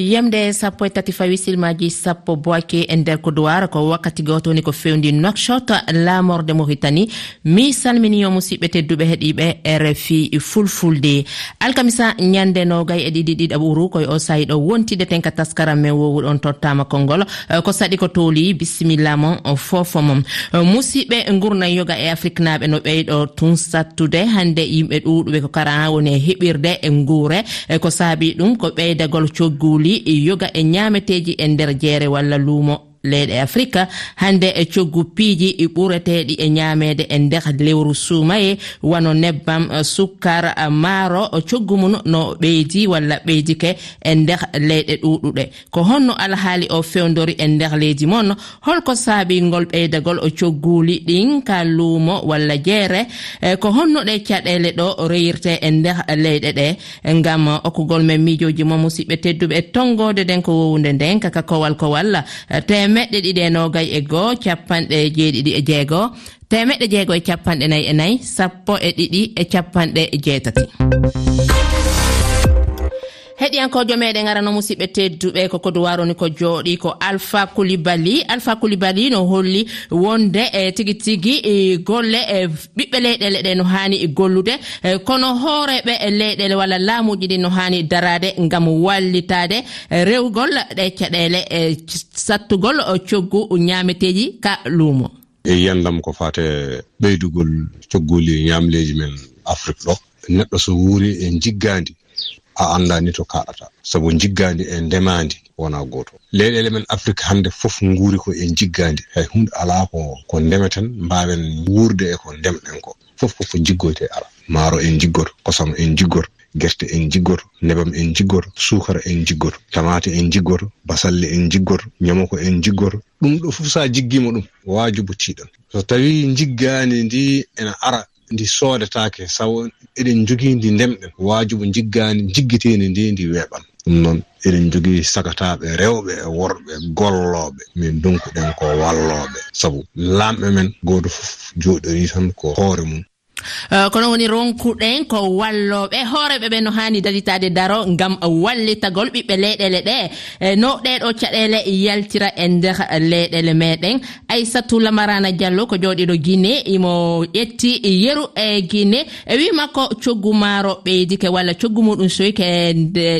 yemde sappo e tati fawi silmaji sappo boake e nder kodowara ko wakkati goto woni ko fewndi nokshot lamorde mohitani mi salminiyo musidɓe tedduɓe heeɗiɓe rfi fulfulde. Alkamisa ñande nogay e ɗiɗi ɗiɗa ɓuru koye o sayi ɗo wontide ten ka taskaram men wowuɗon tottama konngol. Ko saɗi ko toli bisimilla mon fofo mon. Musidɓe gurnan yoga e afrique naɓe no ɓeyɗo tun sattude hande yimɓe ɗuɗuɓe ko kara woni e heɓirde e guure e ko saabi ɗum ko ɓeydagol cogguli wi yoga e ñaameteeji e nder jeere walla luumo. leyɗe afrique hande e coggu piiji i ɓurateɗi e ñamede e, e nder lewru suumaye wano nebbam eh, sukkar eh, maaro eh, coggu mum no ɓeydi walla ɓeydike e nder leyɗe ɗuɗuɗe ko honno alhaali o fewdori e nder leydi mon holko saabingol ɓeydagol cogguli ɗin ka luumo walla jeere ko honno ɗe caɗele ɗo reyirte e nder leyɗe ɗe ngam okkugol men miijoji mo musidɓe tedduɓe e tongode nden ko wowude nden kaka kowal kowal tem temeɗɗe ɗiɗi e nogay e goo capanɗe jeeɗiɗi e jeegoo temeɗɗe jeego e capanɗe nayi e nayi sappo e ɗiɗi e capanɗe jeetati. heɗiyankojo meɗen arano musidɓe tedduɓe ko duwaroni ko jooɗi ko alpha coulibaly alpha coulibaly no holli wonde e tigi tigi e golle e ɓiɓɓe leyɗele ɗe no hani e gollude. E kono hooreɓe e leyɗele walla laamuji ɗi no hani darade gam wallitade rewgol ɗe caɗele e sattugol coggu ñameteji ka luumo. E yiyandam ko fate ɓeydugol cogguli ñamleji men afrique ɗo. Neɗɗo so wuuri e jiggandi a andani to kaɗata. Sabu jiggandi e ndemandi wona goto. Leyɗele men afrique hande foof guuri ko e jiggandi hay hunde ala ko ko ndemeten mbawen wurde e ko ndemɗen ko. Fof koko jiggoyte ala maaro en jiggoto kosam en jiggoto guerte en jiggoto nebam en jiggoto sukara en jiggoto tamate en jiggoto basalle en jiggoto ñamoko en jiggoto ɗum ɗo fof sa jiggima ɗum wajubo tiɗan so tawi jiggani ndi ene ara ndi soodetake sabu eɗen jogii ndi ndemɗen waajubo jiggaani jiggiteeni ndi ndi weeɓan. Ɗum noon eɗen jogii sagataɓe rewɓe e worɓe gollooɓe min donkuɗen ko wallooɓe. Sabu laamɓe men gooto fof jooɗorii tan ko hoore mum. Uh, kono woni ronkuɗen ko walloɓe. Hooreɓe ɓe no hani daditade daro gam wallitagol ɓiɓɓe leyɗele ɗe. E, no ɗeɗo caɗele yaltira e nder leyɗele meɗen. Aissatou lamarana diallo ko joɗiɗo guine imo ƴetti yeru e guine e wimakko coggu maaro ɓeydike walla coggu muɗum soyke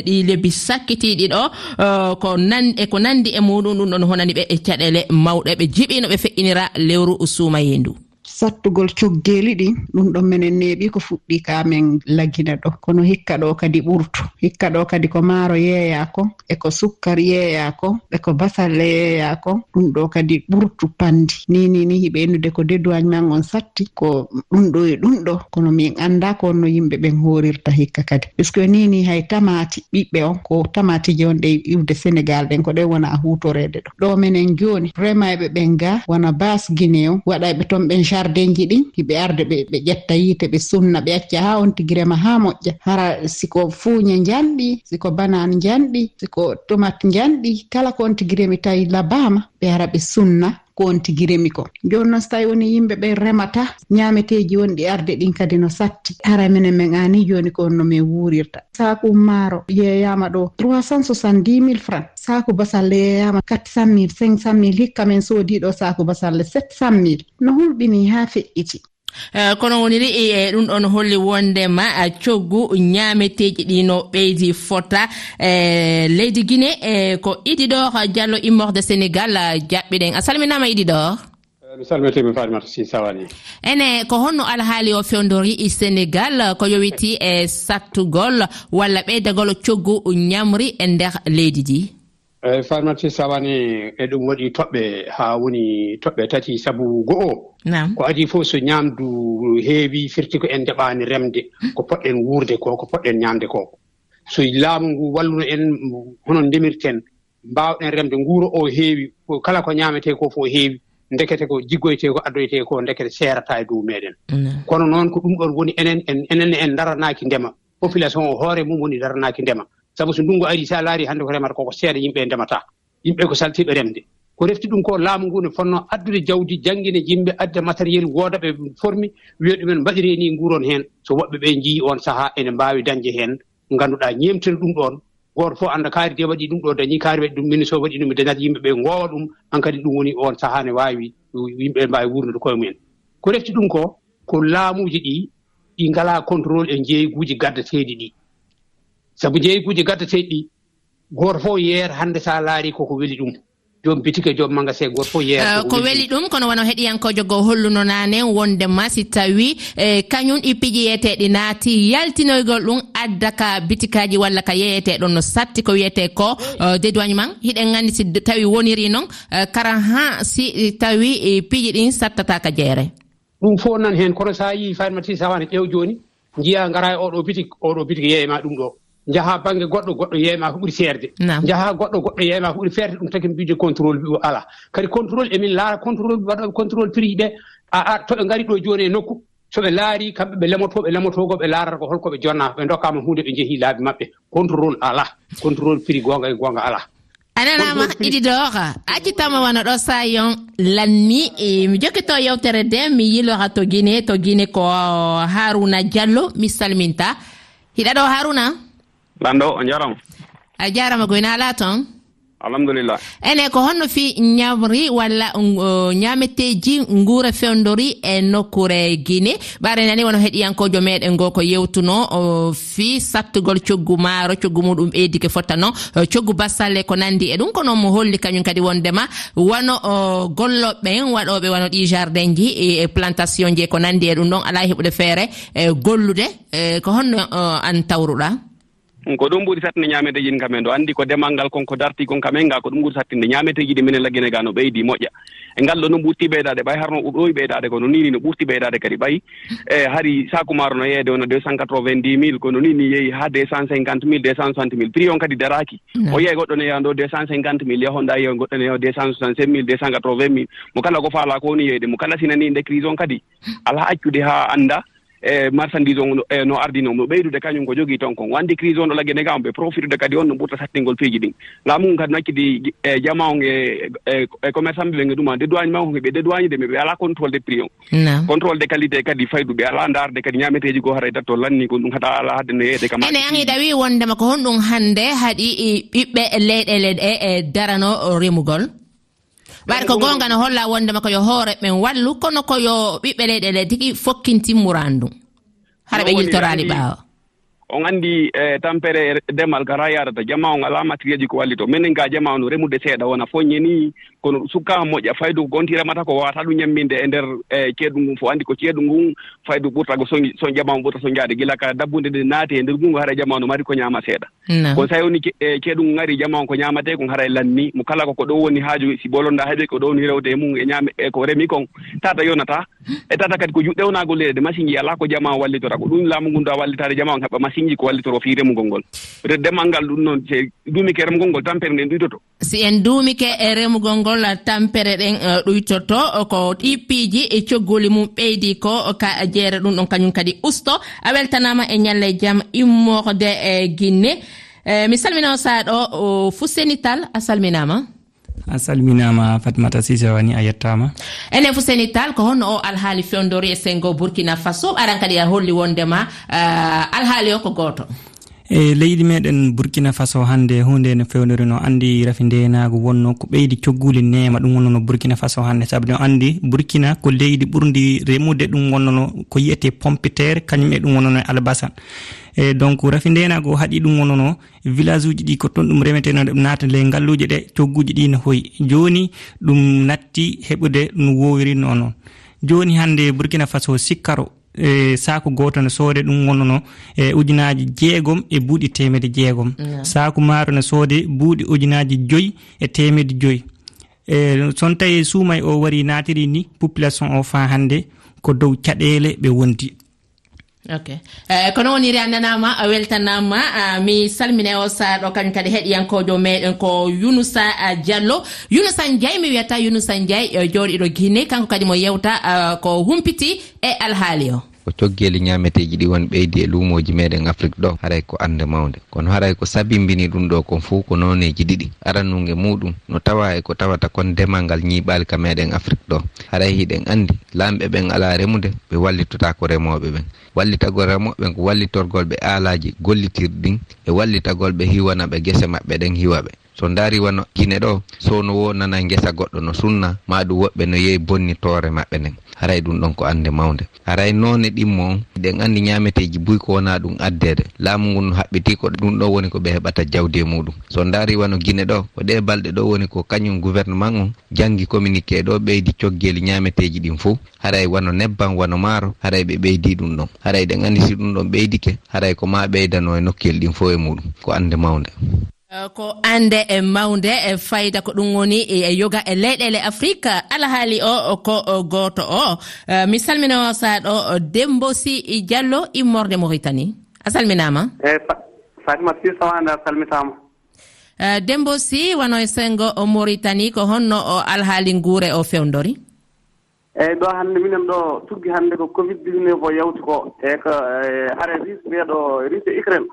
ɗi lebbi sakkitiɗi ɗo uh, ko nan e ko nandi e muɗum ɗum ɗon honani ɓe e caɗele mawɗe. Ɓe jiɓino ɓe feƴƴinira lewru suumayendu sattugol coggeeli ɗin ɗum ɗon minen neeɓi ko fuɗɗi ka kamen lagina ɗo. Kono hikka ɗo kadi ɓurtu. Hikka ɗo kadi ko maaro yeeya ko e ko sukkar yeeya ko e ko basalle yeeya ko ɗum ɗo kadi ɓurtu pandi ni ni hiɓe ennude ko dédoigne man on satti ko ɗum ɗo e ɗum ɗo. Kono min annda ko onno yimɓe ɓen horirta hikka kadi. Puisque nini hay tamati ɓiɓɓe on ko tamatiji on ɗe iwde sénégal ɗen ko ɗen wona a hutorede ɗo. Ɗo minen jooni vraiment eɓe ɓen ga wona bas guiné on waɗa ɓe ton ɓen jardin ardenji ɗin hiɓe arde ɓe ƴetta yiite ɓe sunna ɓe acca ha on tigirema ha moƴƴa. Hara siko fuuñe janɗi siko banan janɗi siko tomate janɗi kala ko on tigiremi tawi labama ɓe ara ɓe sunna. ko on tigiremi ko. Joni noon so tawi woni yimɓe ɓe remata ñameteji wonɗi arde ɗin kadi no satti. Ara minen min ani joni ko on no min wuurirta. Saaku maaro yeeyaama ɗo 370 mille franc saaku basalle yeyama quatre cent mille 500 mille hikka min soodii ɗo saaku basalle 700 mille. No hulɓini ha feƴƴiti Eh, kono woniri e, e ɗum ɗon holli wondema eh, coggu ñameteji ɗi no ɓeydi fota. Eh, leydi guine e ko iɗiɗo diallo immorde sénégal jaɓɓiɗen. A salminama iɗiɗo mi salmitimi fatimata si sawani. Ene ko honno alhaali o fewdori i e sénégal ko yowiti e sattugol walla ɓeydagol coggu ñamri e nder leydi ndi? eyi pharmacie sawani e ɗum waɗi toɓɓe haa woni toɓɓe tati sabu go'o. Ko adi fof so ñaamdu heewi firti ko en ndeɓaani remde hmm. ko poɗɗen wuurde ko ko poɗɗen ñaamde ko. So laamu ngu walluno en hono ndemirten mbaawɗen remde nguuro o heewi kala ko ñaametee ko fof heewi ndekete ko jiggoytee ko addoytee ko ndekete seerata e dow meeɗen. Kono noon ko ɗum ɗon woni enen enen en daranaaki ndema. Population o hoore mum woni daranaaki ndema. sabu so ndunngu arii so a laari hannde ko remata koko seeɗa yimɓe e ndemataa yimɓe ko saltiiɓe remde. Ko refti ɗum ko laamu ngu ne fotnoo addude jawdi janngine yimɓe adda matériel wooda ɓe formi wiya ɗumen mbaɗiree ni nguuron heen. So woɓɓe ɓe njiyi oon sahaa ene mbaawi dañde heen. Ngannduɗaa ñeemtina ɗum ɗoon. Gooto fof annda kaari de waɗi ɗum ɗo dañii kaari waɗi ɗum min so waɗi ɗum dañat yimɓe ɓee ngoowa ɗum. Han kadi ɗum woni oon sahaa ne waawi yimɓe mbaawi wuurnude koye mumen. Ko refti ɗum ko ko laamuuji ɗi ɗi ngalaa contrôle e njeeyguuji gaddateeɗi ɗii sabu jeyguji gaddateɗi ɗi goto fof yeera hannde so a laari koko weli ɗum. Joom bitike joom magasin goto fof yeera euh, ko weli ɗum. kono wona heɗiyankojo goo holluno naane wondema si tawi e kañum piƴiyeteɗi naati yaltinoygol ɗum adda ka bitikaji walla ka yeyeteɗon no satti ko wiyete ko euh, dédoignement hiɗen gandi euh, si tawi woniri noon kara ha si tawi piiji ɗin sattata ka jeere. Ɗum fof nan heen kono sa a yii farmacie sawani ƴeew joni jiya gara e oɗo bitik oɗo bitik yeeyema ɗum ɗo jahaa baŋnge goɗɗo goɗɗo yeyma ko ɓuri seerde jahaa goɗɗo goɗɗo yeyma ko ɓuri feerde ɗum taki mbije contrôle o alaa kadi contrôle emin laara contrôle waɗoɓe contrôle prix ɓe aa to ɓe ngari ɗo jooni e nokku. So ɓe laari kamɓe ɓe lemotoɓe lemotogo ɓe laarata ko holko ɓe jonna ɓe dokkama hunde ɓe jehii laabi maɓɓe. Contrôle alaa contrôle prix gonga e gonga alaa a nanama iɗiɗooka accitama wona ɗo sayon lanni e, mi jokkito yewtere nde mi yilora to guine to guine ko haruna diallo mi salminta. Hiɗa ɗo haruna? lanɗo o jarama a jarama goyna ala toon alhamdulillah. Ene ko honno fi ñamri walla ñametteji nguura fewdori e nokkure guine ɓare nani wono heɗiyankojo meɗen go ko yewtuno fi sattugol coggu maaro coggu muɗum ɓeydi ke fottano coggu bassalle ko nandi e ɗum ko noon mo holli kañum kadi wondema. Wono golloɓeɓen waɗoɓe wano ɗi jardin ji e, e plantation ji e ko nandi e ɗum ɗon ala heɓude feere e gollude. E, ko honno an tawruɗa. ko ɗum ɓuri sattinde ñaameteeji ɗin kamen ɗo anndi ko demal ngal konko darti kon kamen ga ko ɗum ɓuri sattinde ñaameteeji ɗi minen laggine ga no ɓeydi moƴƴa. E ngal ɗo no ɓurti ɓeydade ɓay harno ɗoyi ɓeydade kono nini no ɓurti ɓeydade kadi ɓay e hari saku maaro no yeeyde wono deux cent quatre vingt dix mille kono nini yeehi ha deux cent cinquante mille deux cent soixante mille. Prix on kadi daraki o yeyi goɗɗo no yeyan ɗo deux cent cinquante mille yahonɗa yeyi goɗɗo no yeya deux cent soixante cinq mille deux cent quatre vingt mille. Mo kala ko faala ko woni yeyde mo kala sinani nde crise on kadi. Ala accude ha annda e marchandise o e no ardino mo ɓeydude kañum ko jogii ton kon. Wandi crise on ɗo lagge nega on ɓe profitude kadi on no ɓurta sattingol piiji ɗin. Laamu ngun kadi nakkidi e jama on e e, e commerçant ɓe ɓe ɗuma dédoigne ma ɓe dédoigne de mais ɓe ala contrôle de prix on. Contrôle de qualité kadi faydu ɓe ala ndaarde kadi ñameteji goo haray datto lanni ko ɗum hata ala hadde no yeede kam ene an wi wondema ko honɗum hannde haɗi ɓiɓɓe leyɗele ɗe e darano remugol. ɓayde ko gonga no holla wondema ko yo hoore ɓen wallu kono ko yo ɓiɓɓe leyɗele tigi tigui fokkintimmura an hara ɓe yiltorali ɓaawa on anndi e tampere e, demal gara yarata jama on alaa matériel ji ko wallito minen ga jama on remude seeɗa. Wona foñe ni kono sukkaa moƴƴa. Faydu gonti remata ko waawata ɗum ñamminde e ndeer e ceeɗu ngun fof anndi ko ceeɗu ngun faydu ɓurta ko soñ soñ jama on ɓurta soñjaade gila ka dabbunde nde naati e ndeer ngungo hara jama on mari ko ñaama seeɗa. Kono so woni e ceeɗu ngu ngari jama on ko ñaamatee kon hara e lanni. Mo kala koko ɗo woni haaju si bolonda heɓe ko ɗo woni rewde e mum e ñaame e ko remi kon. Tata yonata. E tata kadi ko juɗɗewnaagol leyɗe machine ji alaa ko jama on wallitora ko. Ɗum laamu ngun do a wallitaade jama on heɓa machine finji ko wallitoro fi remugol ngol. Peut être demal ngal ɗum noon se duumike remugol ngol tampere nden ɗuytoto. Si en duumike e remugol ngol tampere ɗen e, ɗuytoto ko ɗi piiji e coggoli mum ɓeydi ko ka jeere ɗum ɗon kañum kadi usto. A weltanama e ñalle jaam immorde e guinne e, mi salminao o saaɗo fuseni tal a salminama a salminama fatimata sisawani a yettama enen fo tal ko honno o alhaali fewdori e sengo burkina faso. Aran kadi a holli wondema uh, alhaali o ko goto e leydi meɗen burkina faso hande hunde no fewdori no andi rafi ndenago wonno ko ɓeydi cogguli nema ɗum wonnono burkina faso hande saabu no andi burkina ko leydi ɓurdi remude ɗum wonnono ko yiyete pompitaire kañum e ɗum wonnono e albasan e donc rafi ndenago haaɗi ɗum wonono village uji ɗi ko toon ɗum remeteno ɗum naata ley ngalluji ɗe cogguji ɗi no hoyi. Joni ɗum natti heɓude no wowirino onoon joni hande burkina faso sikkaro e saku goto ne soode ɗum wonno e ujunaji jeegom e buuɗi temedde jeegom. Saku maaro ne soode buuɗi ujunaji joyyi e temedde joyyi e son tawi suumay o wari natiri ni population o fa hannde ko dow caɗele ɓe wondi. ok. Uh, kono woniri a nanama a weltanama uh, mi salmine o saɗo kañum kadi heɗiyankojo meɗen ko yunusa uh, diallo. Yunusa ndiaye mi wiyata yunusa ndiaye e, uh, joɗiɗo guinne kanko kadi mo yewta uh, ko humpiti e alhaali o ko coggeeli ñameteji ɗi won ɓeydi e luumooji meɗen afrique ɗo haray ko ande mawde kono haray ko sabimbini ɗum ɗo kon fo ko noneji ɗiɗi. Arannuge muɗum no tawa e ko tawata kon ndemal ngal ñiɓali ka meɗen afrique ɗo. Haray hiɗen andi lamɓe ɓen ala remude ɓe wallitota ko remoɓe ɓen. Wallitagol remoɓe ko wallitorgol ɓe aalaaji gollitirɗin e wallitagol ɓe hiwana ɓe gese maɓɓe ɗen hiwa ɓe. so ndaari wano gine ɗo sowno wo nana ngesa goɗɗo no sunna ma ɗum woɓɓe no yehi bonnitoore maɓɓe nden. Haray ɗum ɗon ko annde mawde haray noone ɗimmo ɗen anndi ñaameteeji buy ko wona ɗum addeede. Laamu ngu no haɓɓitii ko ɗum ɗo woni ko ɓe heɓata jawdi e muɗum. So ndaari wano gine ɗo ko ɗe balɗe ɗo woni ko kañum gouvernement on janngi communiqué ɗo ɓeydi coggeeli ñaameteeji ɗin fuu. Haray wano nebban wano maaro haray ɓe ɓeydi ɗum ɗon. Haray ɗen anndi si ɗum ɗon ɓeydike haray ko ma ɓeydano e nokkeli ɗin fof e muɗum. Ko annde mawnde. Eh, ko ande e mawde e fayida ko ɗum woni e yoga e leyɗele e afrique alahaali o ko gooto o. Eh, mi salmino saɗo dembosi diallo immorde mauritanie. A salminama eyi fatima si sawande a salmitama eh, dembosi wano e sengo mauritanie ko honno alhaali nguure o fewdori eyyi ɗo hannde minen ɗo tuggi hannde ko covid 19 o yawti ko e ko e, hare ris wiyeɗo ris e ucraine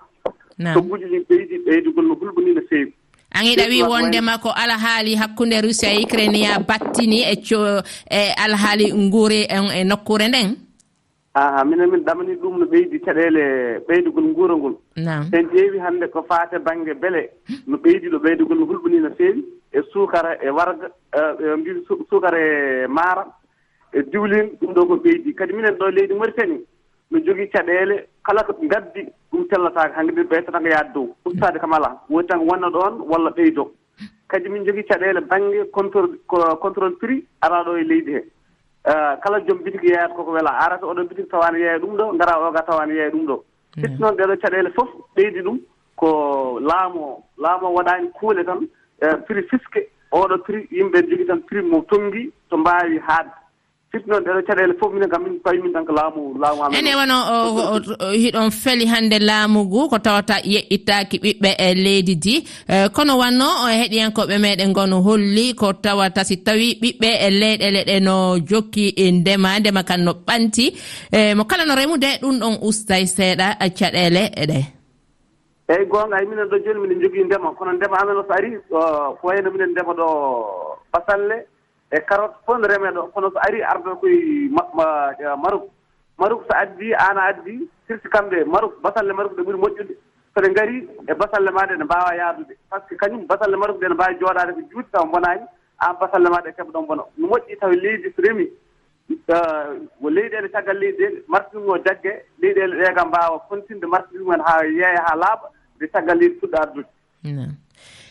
togguji ɗin ɓeydi ɓeydugol no hulɓini no feewi. An iɗa wi wondema ko alhaali hakkunde russie e ukrainia battini e co e alhaali nguuri en e, e nokkure nden? Aha minen min ɗamani ɗum no ɓeydi caɗele ɓeydugol nguura ngol. Sen ƴeewi hannde ko faate baŋnge beele no ɓeydi ɗo ɓeydugol no hulɓini no feewi e suukara e warga e, e mbi suukara e maara e diwlin ɗum ɗo ko ɓeydi. Kadi minen ɗo leydi maritani no jogii caɗeele kala ko ngaddi ɗum tellataaka hannde mbiɗa ɓeydataka yaade dow. Ustaade kam alaa woni tan wonna ɗoon walla ɓeydo. Kadi min jogii caɗeele baŋnge contrôle contrôle prix araa ɗo e leydi hee ah, kala joom bitiki yeyata koko wela arata oɗon bitiki tawaani yeeya ɗum ɗo ngaraa oga tawaani yeeya ɗum ɗo. Hmm. Sitti noon ɗeɗo caɗeele fof ɓeydi ɗum ko laamu o laamu o waɗaani kuule tan eh, prix fiske oɗo prix yimɓe jogii tan prix mo tonngi to mbaawi haadde. firti noon ɗeɗo caɗele fof minen kam min pawi min tan ko laamu laamu amen. Ene wono hiɗon feli hannde laamu ngu ko tawata yeƴƴittaki ɓiɓɓe e leydi di e, kono wanno heɗiyankoɓe meɗen ngono holli ko tawata si tawi ɓiɓɓe e leyɗele ɗe no jokki e, ndema ndema kan no ɓanti. E, mo kala no remude ɗum ɗon ustay seeɗa caɗele ɗe. Eyyi goonga ay minen ɗo jooni minen jogii ndema. Kono ndema amen o so ari ko wayno minen ndema ɗo basalle. e carotte fof nde remee ɗo kono so arii arda koye marok marok so addii aan a addii sirti kamɓe marok basalle marok ɗe ɓuri moƴƴude. So ɗe ngarii e basalle maa ɗe ne mbaawa yaadude. Par ce que kañum basalle marok ɗe ne mbaawi jooɗaade ko juuti taw bonaani aan basalle maa ɗe keɓa ɗon bona no moƴƴii taw e leydi so remii leyɗeele caggal leydi ɗeele martiring o jagge leyɗeele ɗee ga mbaawa fontinde martiring men haa yeeya haa laaɓa nde caggal leydi fuɗɗa ardude.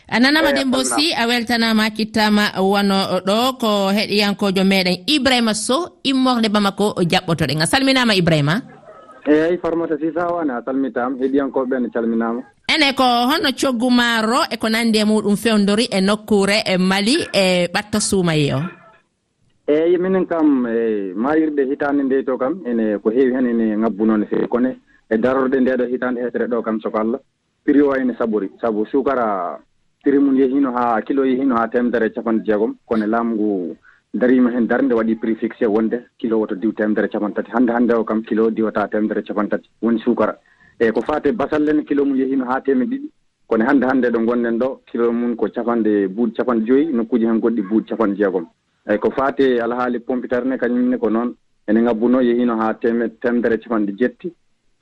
a nanama eh, dembo si a weltanama kittama wano ɗo ko heɗiyankojo meɗen ibrahima sow immorde bamako jaɓɓotoɗen. A salminama ibrahima? Eyi farmata sisawane a salmitama heɗiyankoɓe ne calminama ene ko honno coggu maaro eko nandi e muɗum fewdori e nokkure e mali e ɓatta suumayi o. Eyi minen kam e mayirɗe hitande nde to kam ene ko heewi hen ene ngabbuno no feewi kono e darorde ndeɗo hitande hetere ɗo kam soko allah. Prix o ene saɓori saabu sukara prix mum yehino ha kilo yehino ha temedere capanɗe jeegom. Kono laamu ngu darima hen darde waɗi prix fixé wonde. Kilo o diw temedere capan tati. Hande hande o kam kilo diwata temedere capan tati. Woni sukara eyyi ko fate basalle ne kilo mum yehino ha temed ɗiɗi. Kono hande hande ɗo gonɗen ɗo kilo mum ko capanɗe buuɗi capanɗe joyyi nokkuji hen goɗɗi buuɗi capanɗe jeegom. Eyyi ko fate alhaali pompitare ne kañumne ko noon ene ngabbuno yehino ha teme temedere capanɗe jetti.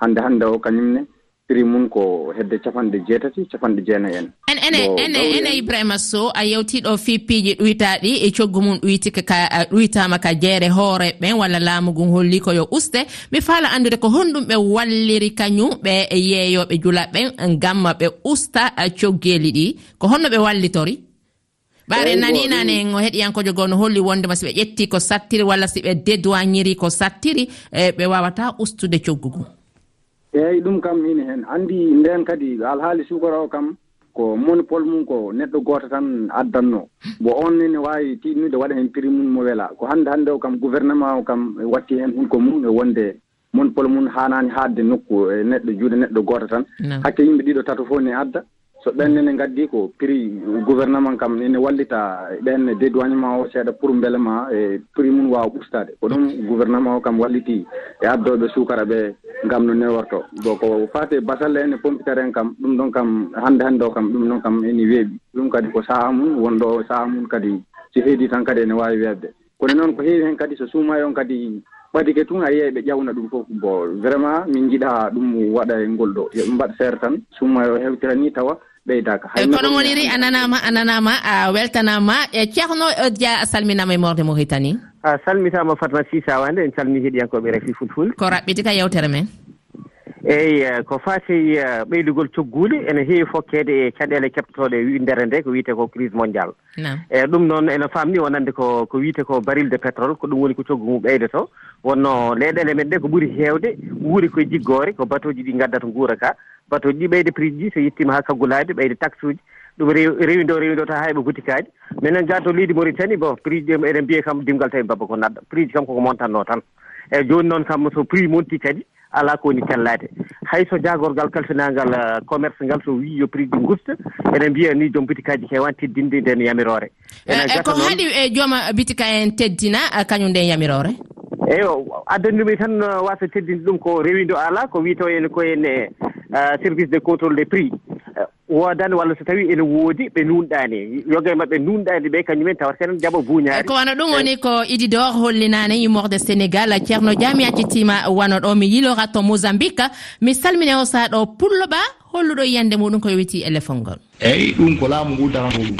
Hande hande o kañumne prix mum ko hedde capanɗe jeetati capanɗe jeenayi en. Ene ene ene ibrahima sow a yewtiɗo fippiji ɗuytaɗi e coggu mum ɗuytika ka ɗuytama ka jeere hoore ɓen walla laamu ngun holli ko yo uste. Mi faala andude ko honɗum ɓe walliri kañum ɓe yeeyoɓe jula ɓen gamma ɓe usta coggeli ɗi. Ko honno ɓe wallitori? Ɓaare eh, naninane eh, o heɗiyankojo goo no holli wondema si ɓe ƴetti ko sattiri walla si ɓe dédoigniri ko sattiri eh, ɓe wawata ustude coggu ngun eyyi ɗum kam ine hen. Andi nden kadi alhaali sukara o kam ko monopole mum ko neɗɗo goto tan addanno bo on ene wawi tinnude waɗa hen prix mum mo weela ko hande hande o kam gouvernement o kam watti hen hunko mum e wonde monopole mum hanani haadde nokku e neɗɗo juuɗe neɗɗo goto tan. Hakke yimɓe ɗiɗo tato fof ne adda. so ɓennene gaddi ko prix gouvernement kam ene wallita ɓenne dédoignement o seeɗa pour beele ma e prix mum wawa ɓustade ko ɗum gouvernement o kam walliti e addoɓe sukara ɓe gam no neworto bon ko fate basalle ene e en kam ɗum ɗon kam hande hande o kam ɗum ɗon kam ene weeɓi. Ɗum kadi ko saaha mum wonɗo saaha mum kadi so heedi tan kadi ene wawi webde kono noon ko heewi hen kadi so suuma on kadi ɓadike tun a yiyai ɓe ƴawna ɗum fof. Bon vraiment min jiiɗa ɗum waɗa e ngol ɗo yoɓe mbaat feere tan. Suumayo hewtira ni tawa. ɓeydaka. Hay eh, kono woniri a nanama a nanama a weltanama. Eh, e ceerno eh, dia a salminama e morde mauritanie. A salmitama fatma sisawande en calmi heeɗiyankoɓe refi fulfulde. Ko raɓɓiti ka yewtere men. eeyi ko faati eh, ɓeydugol cogguuli ene heewi fokkede e caɗele keɓtotooɗe e ndere nde ko wiyete ko crise mondial. Eyi eh, ɗum noon ene famni wonande ko ko wiyete ko baril de pétrole ko ɗum woni ko coggu mum ɓeydoto wonno leyɗele men ɗe ko ɓuuri heewde wuuri koye jiggoore ko bateau ji ɗi gaddata guura ka bateau ji ɗi ɓeyde prix ji so yettima ha kaggulaade ɓeyde taxe uji ɗum rewindo rewindo ta hayɓe butikaaji. Minen ga to leydi mauritanie bon prix ji eɗen mbiye kam dimgal tawi babba ko naɗɗa prix ji kam koko montanno tan. Eh, Eyyi joni noon kam so prix monti kadi alaa ko woni cellaade hayso jaagorgal kalfinangal commerce ngal so euh, wii yo prix ɗi gusta eɗen mbiya ni joom boutique aji heewani teddinde nden yamiroore e eh, eh, ko haɗi e jooma boutique en teddina euh, kañum nden yamiroore eyi addandimi tan euh, wasa teddinde ɗum ko rewindo alaa ko wiitoo en ko en service de contrôle des prix. woodani walla so tawi ene woodi ɓe nunɗani. Yoga e maɓɓe nunɗani ɓe kañumen tawata kenen jaɓa buñaari. Ko wona ɗum woni ko ididor hollinani immorde sénégal. Ceerno diami accitima wano ɗo mi yilora to mozambique. Mi salmine o saa ɗo pulloɓa holluɗo yiyande muɗum ko yowiti éléphone ngol eyyi ɗum ko laamu ngu daranto e ɗum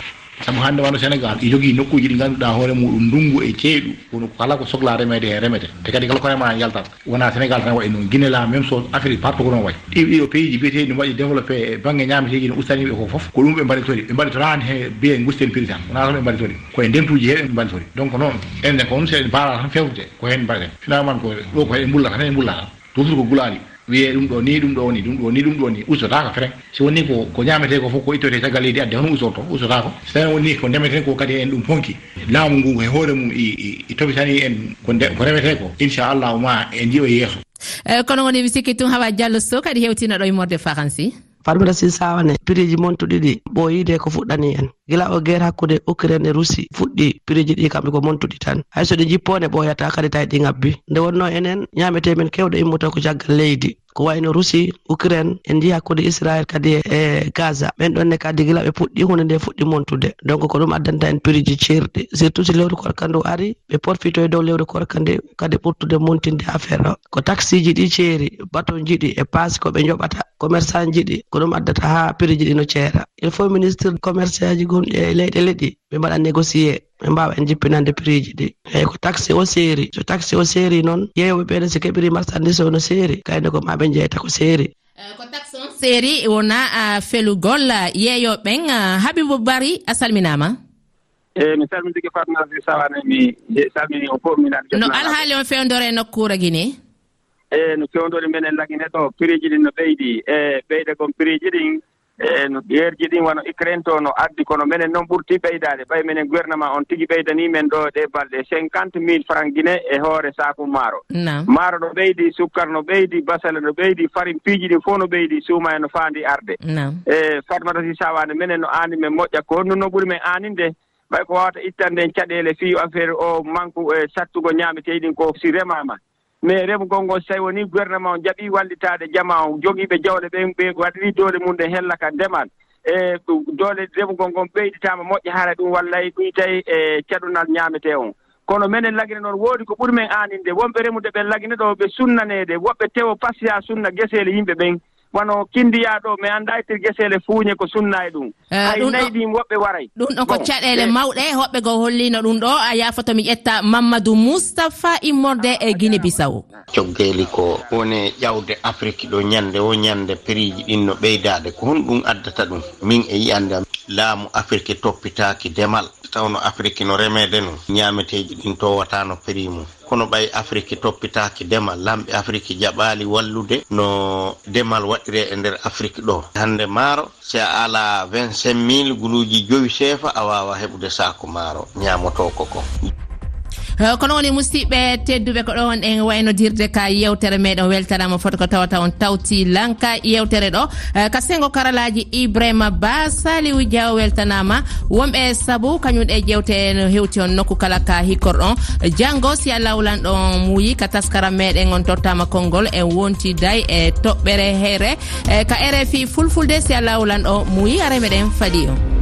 saabu hannde wano sénégal i jogii nokkuji ɗi ngannduɗaa hoore muɗum ndungu e ceeɗu. Wono kala ko sohla remede e remete te kadi kala korema e yaltat wona sénégal tan wayi noon guine la même chose afrique partout ko noon wayi. Ɗi ɗiɗo pays ji biyeteɗi ɗum waɗi développé e bange ñameteji no ustaniɓe ko fof ko ɗum ɓe mbaɗitori. Ɓe mbaɗitorani he biye gusten prix tan wona tan ɓe mbaɗitori. Koye ndentuji heɗe ɓe mbaɗitori. Donc noon enen ko noon seɗen mbaɗa tan fewtude ko hen mbaɗeten. Finalement ko ɗo ko heɗe mbullata tan e mbullata toujours ko gulaali wiye ɗum ɗo ni ɗum ɗo ni ɗum ɗo ni ɗum ɗo ni usotako frein so woni ko ko ñamete ko fof ko ittote caggal leydi adde hono usorto usotako. So tawi woni ko ndemeten ko kadi en ɗum fonki laamu ngu e hoore mum i tobitani en ko remete ko inchallahu ma en jiiwa yeeso. Eh, kono woni mi sikki tun hawa diallo sow kadi hewtino ɗo e morde faransi. farmira sin sawane. Piriji montuɗiɗi ɓoyide ko fuɗɗani en. Gila o guerre hakkude ukraine e russie fuɗɗi piriji ɗi kamɓe ko montuɗi tan. Hayso ɗi jippone ɓoyata kadi tawi ɗi ngabbi nde wonno enen ñametemen kewɗo immuto ko caggal leydi. Ko wayno russie ukraine en jii hakkude israel kadi e, e gaza. Ɓen ɗonne kadi gila ɓe puɗɗi hunde nde fuɗɗi montude. Donc ko ɗum addanta en piriji ceerɗi. Surtout si lewru korka ndu ari ɓe porfito e dow lewru korka korkande kadi ɓurtude montinde affaire o ko taxi ji ɗi ceeri baton jiɗi e passe ko ɓe joɓata commerçant jiɗi ko ɗum addata ha prix ji ɗi no ceeɗa il faut ministre commerce aji gonɗi e leyɗe leɗɗi ɓe mbaɗa négocié ɓe mbawa en jippinande prix ji ɗi. Eyyi ko taxe o seeri so taxe o seeri noon yeeyoɓe ɓeɗen so keɓiri marchandise o no seeri kayne ko maɓe jeyta ko seeri ko taxe on seeri wona felugol yeeyoɓen habibou bari a salminama. Eyi mi salmindiki farmasi sawane mi salmini o fof minan no alhaali on fewdore e nokkura guine e no fewndode men en ɗagine ɗo prix ji ɗin no ɓeydi. E ɓeyde kon prix ji ɗin e no yeerji ɗin wano ucraine to no addi kono minen noon ɓurti ɓeydade. Ɓay minen gouvernement on tigi ɓeydanimen ɗo ɗe balɗe cinquante mille franc guine e hoore saku maaro. Maaro no ɓeydi sukkar no ɓeydi basale no ɓeydi farin piiji ɗin fof no ɓeydi suuma e no faandi arde. E farmatasi sawade minen no aani men moƴƴa. Ko honɗum no ɓuri men aaninde ɓay ko wawata ittande en caɗele fii affaire o manque e sattugo ñaameteɗin ko si remama mais remugol ngol so tawi woni gouvernement o jaɓii wallitaade jama o jogiiɓe jawɗe ɓe ɓe waɗanii doole mum ɗe hella ka ndeman e doole remugol ngon ɓeyditaama moƴƴa hara ɗum wallay ɗum tawi e caɗunal ñaametee on. Kono minen lagine noon woodi ko ɓuri men aaninde wonɓe remude ɓen lagine ɗo ɓe sunnaneede woɓɓe tewo pasiya sunna geseele yimɓe ɓen wono kinndiyaaɗo mi annda ittir e geseele fuuñe ko sunna e ɗum eh, hay nayi ɗin woɓɓe waray. ɗum ɗon ko caɗeele mawɗe hoɓɓe goo hollino ɗum ɗo. A yafoto mi ƴetta mamadou moustapha immorde e guine bisawo coggeeli ko woni ƴawde afrique ɗo ñannde o ñannde prix ji ɗin no ɓeydaade. Ko hon ɗum addata ɗum min e yiyande am. Laamu afrique toppitaaki demal. Tawno afrique no remeede no. Ñaameteeji ɗin towatano prix mum. kono ɓay afrique toppitaki demal. Lamɓe afrique jaɓali wallude no demal waɗire e nder afrique ɗo. Hande maaro si a ala 25 mille guluji joyi seefa a wawa heɓude sako maaro ñamoto koko Eh, kono woni musidɓe tedduɓe ko ɗo on en waynodirde ka yewtere meɗen weltanama foto ko tawata on tawti lanka yewtere ɗo. Eh, ka sengo karalaji ibrahima ba saliwu diaw weltanama. Wonɓe saabu kañum ɗe jewte no hewti on nokku kala ka hikkorɗon. Janggo si allah wulan ɗon muuyi ka taskara meɗen on tottama konngol en wonti day e toɓɓere here eh, ka rfi fulfulde si allah wulan ɗo muuyi are meɗen faadi on.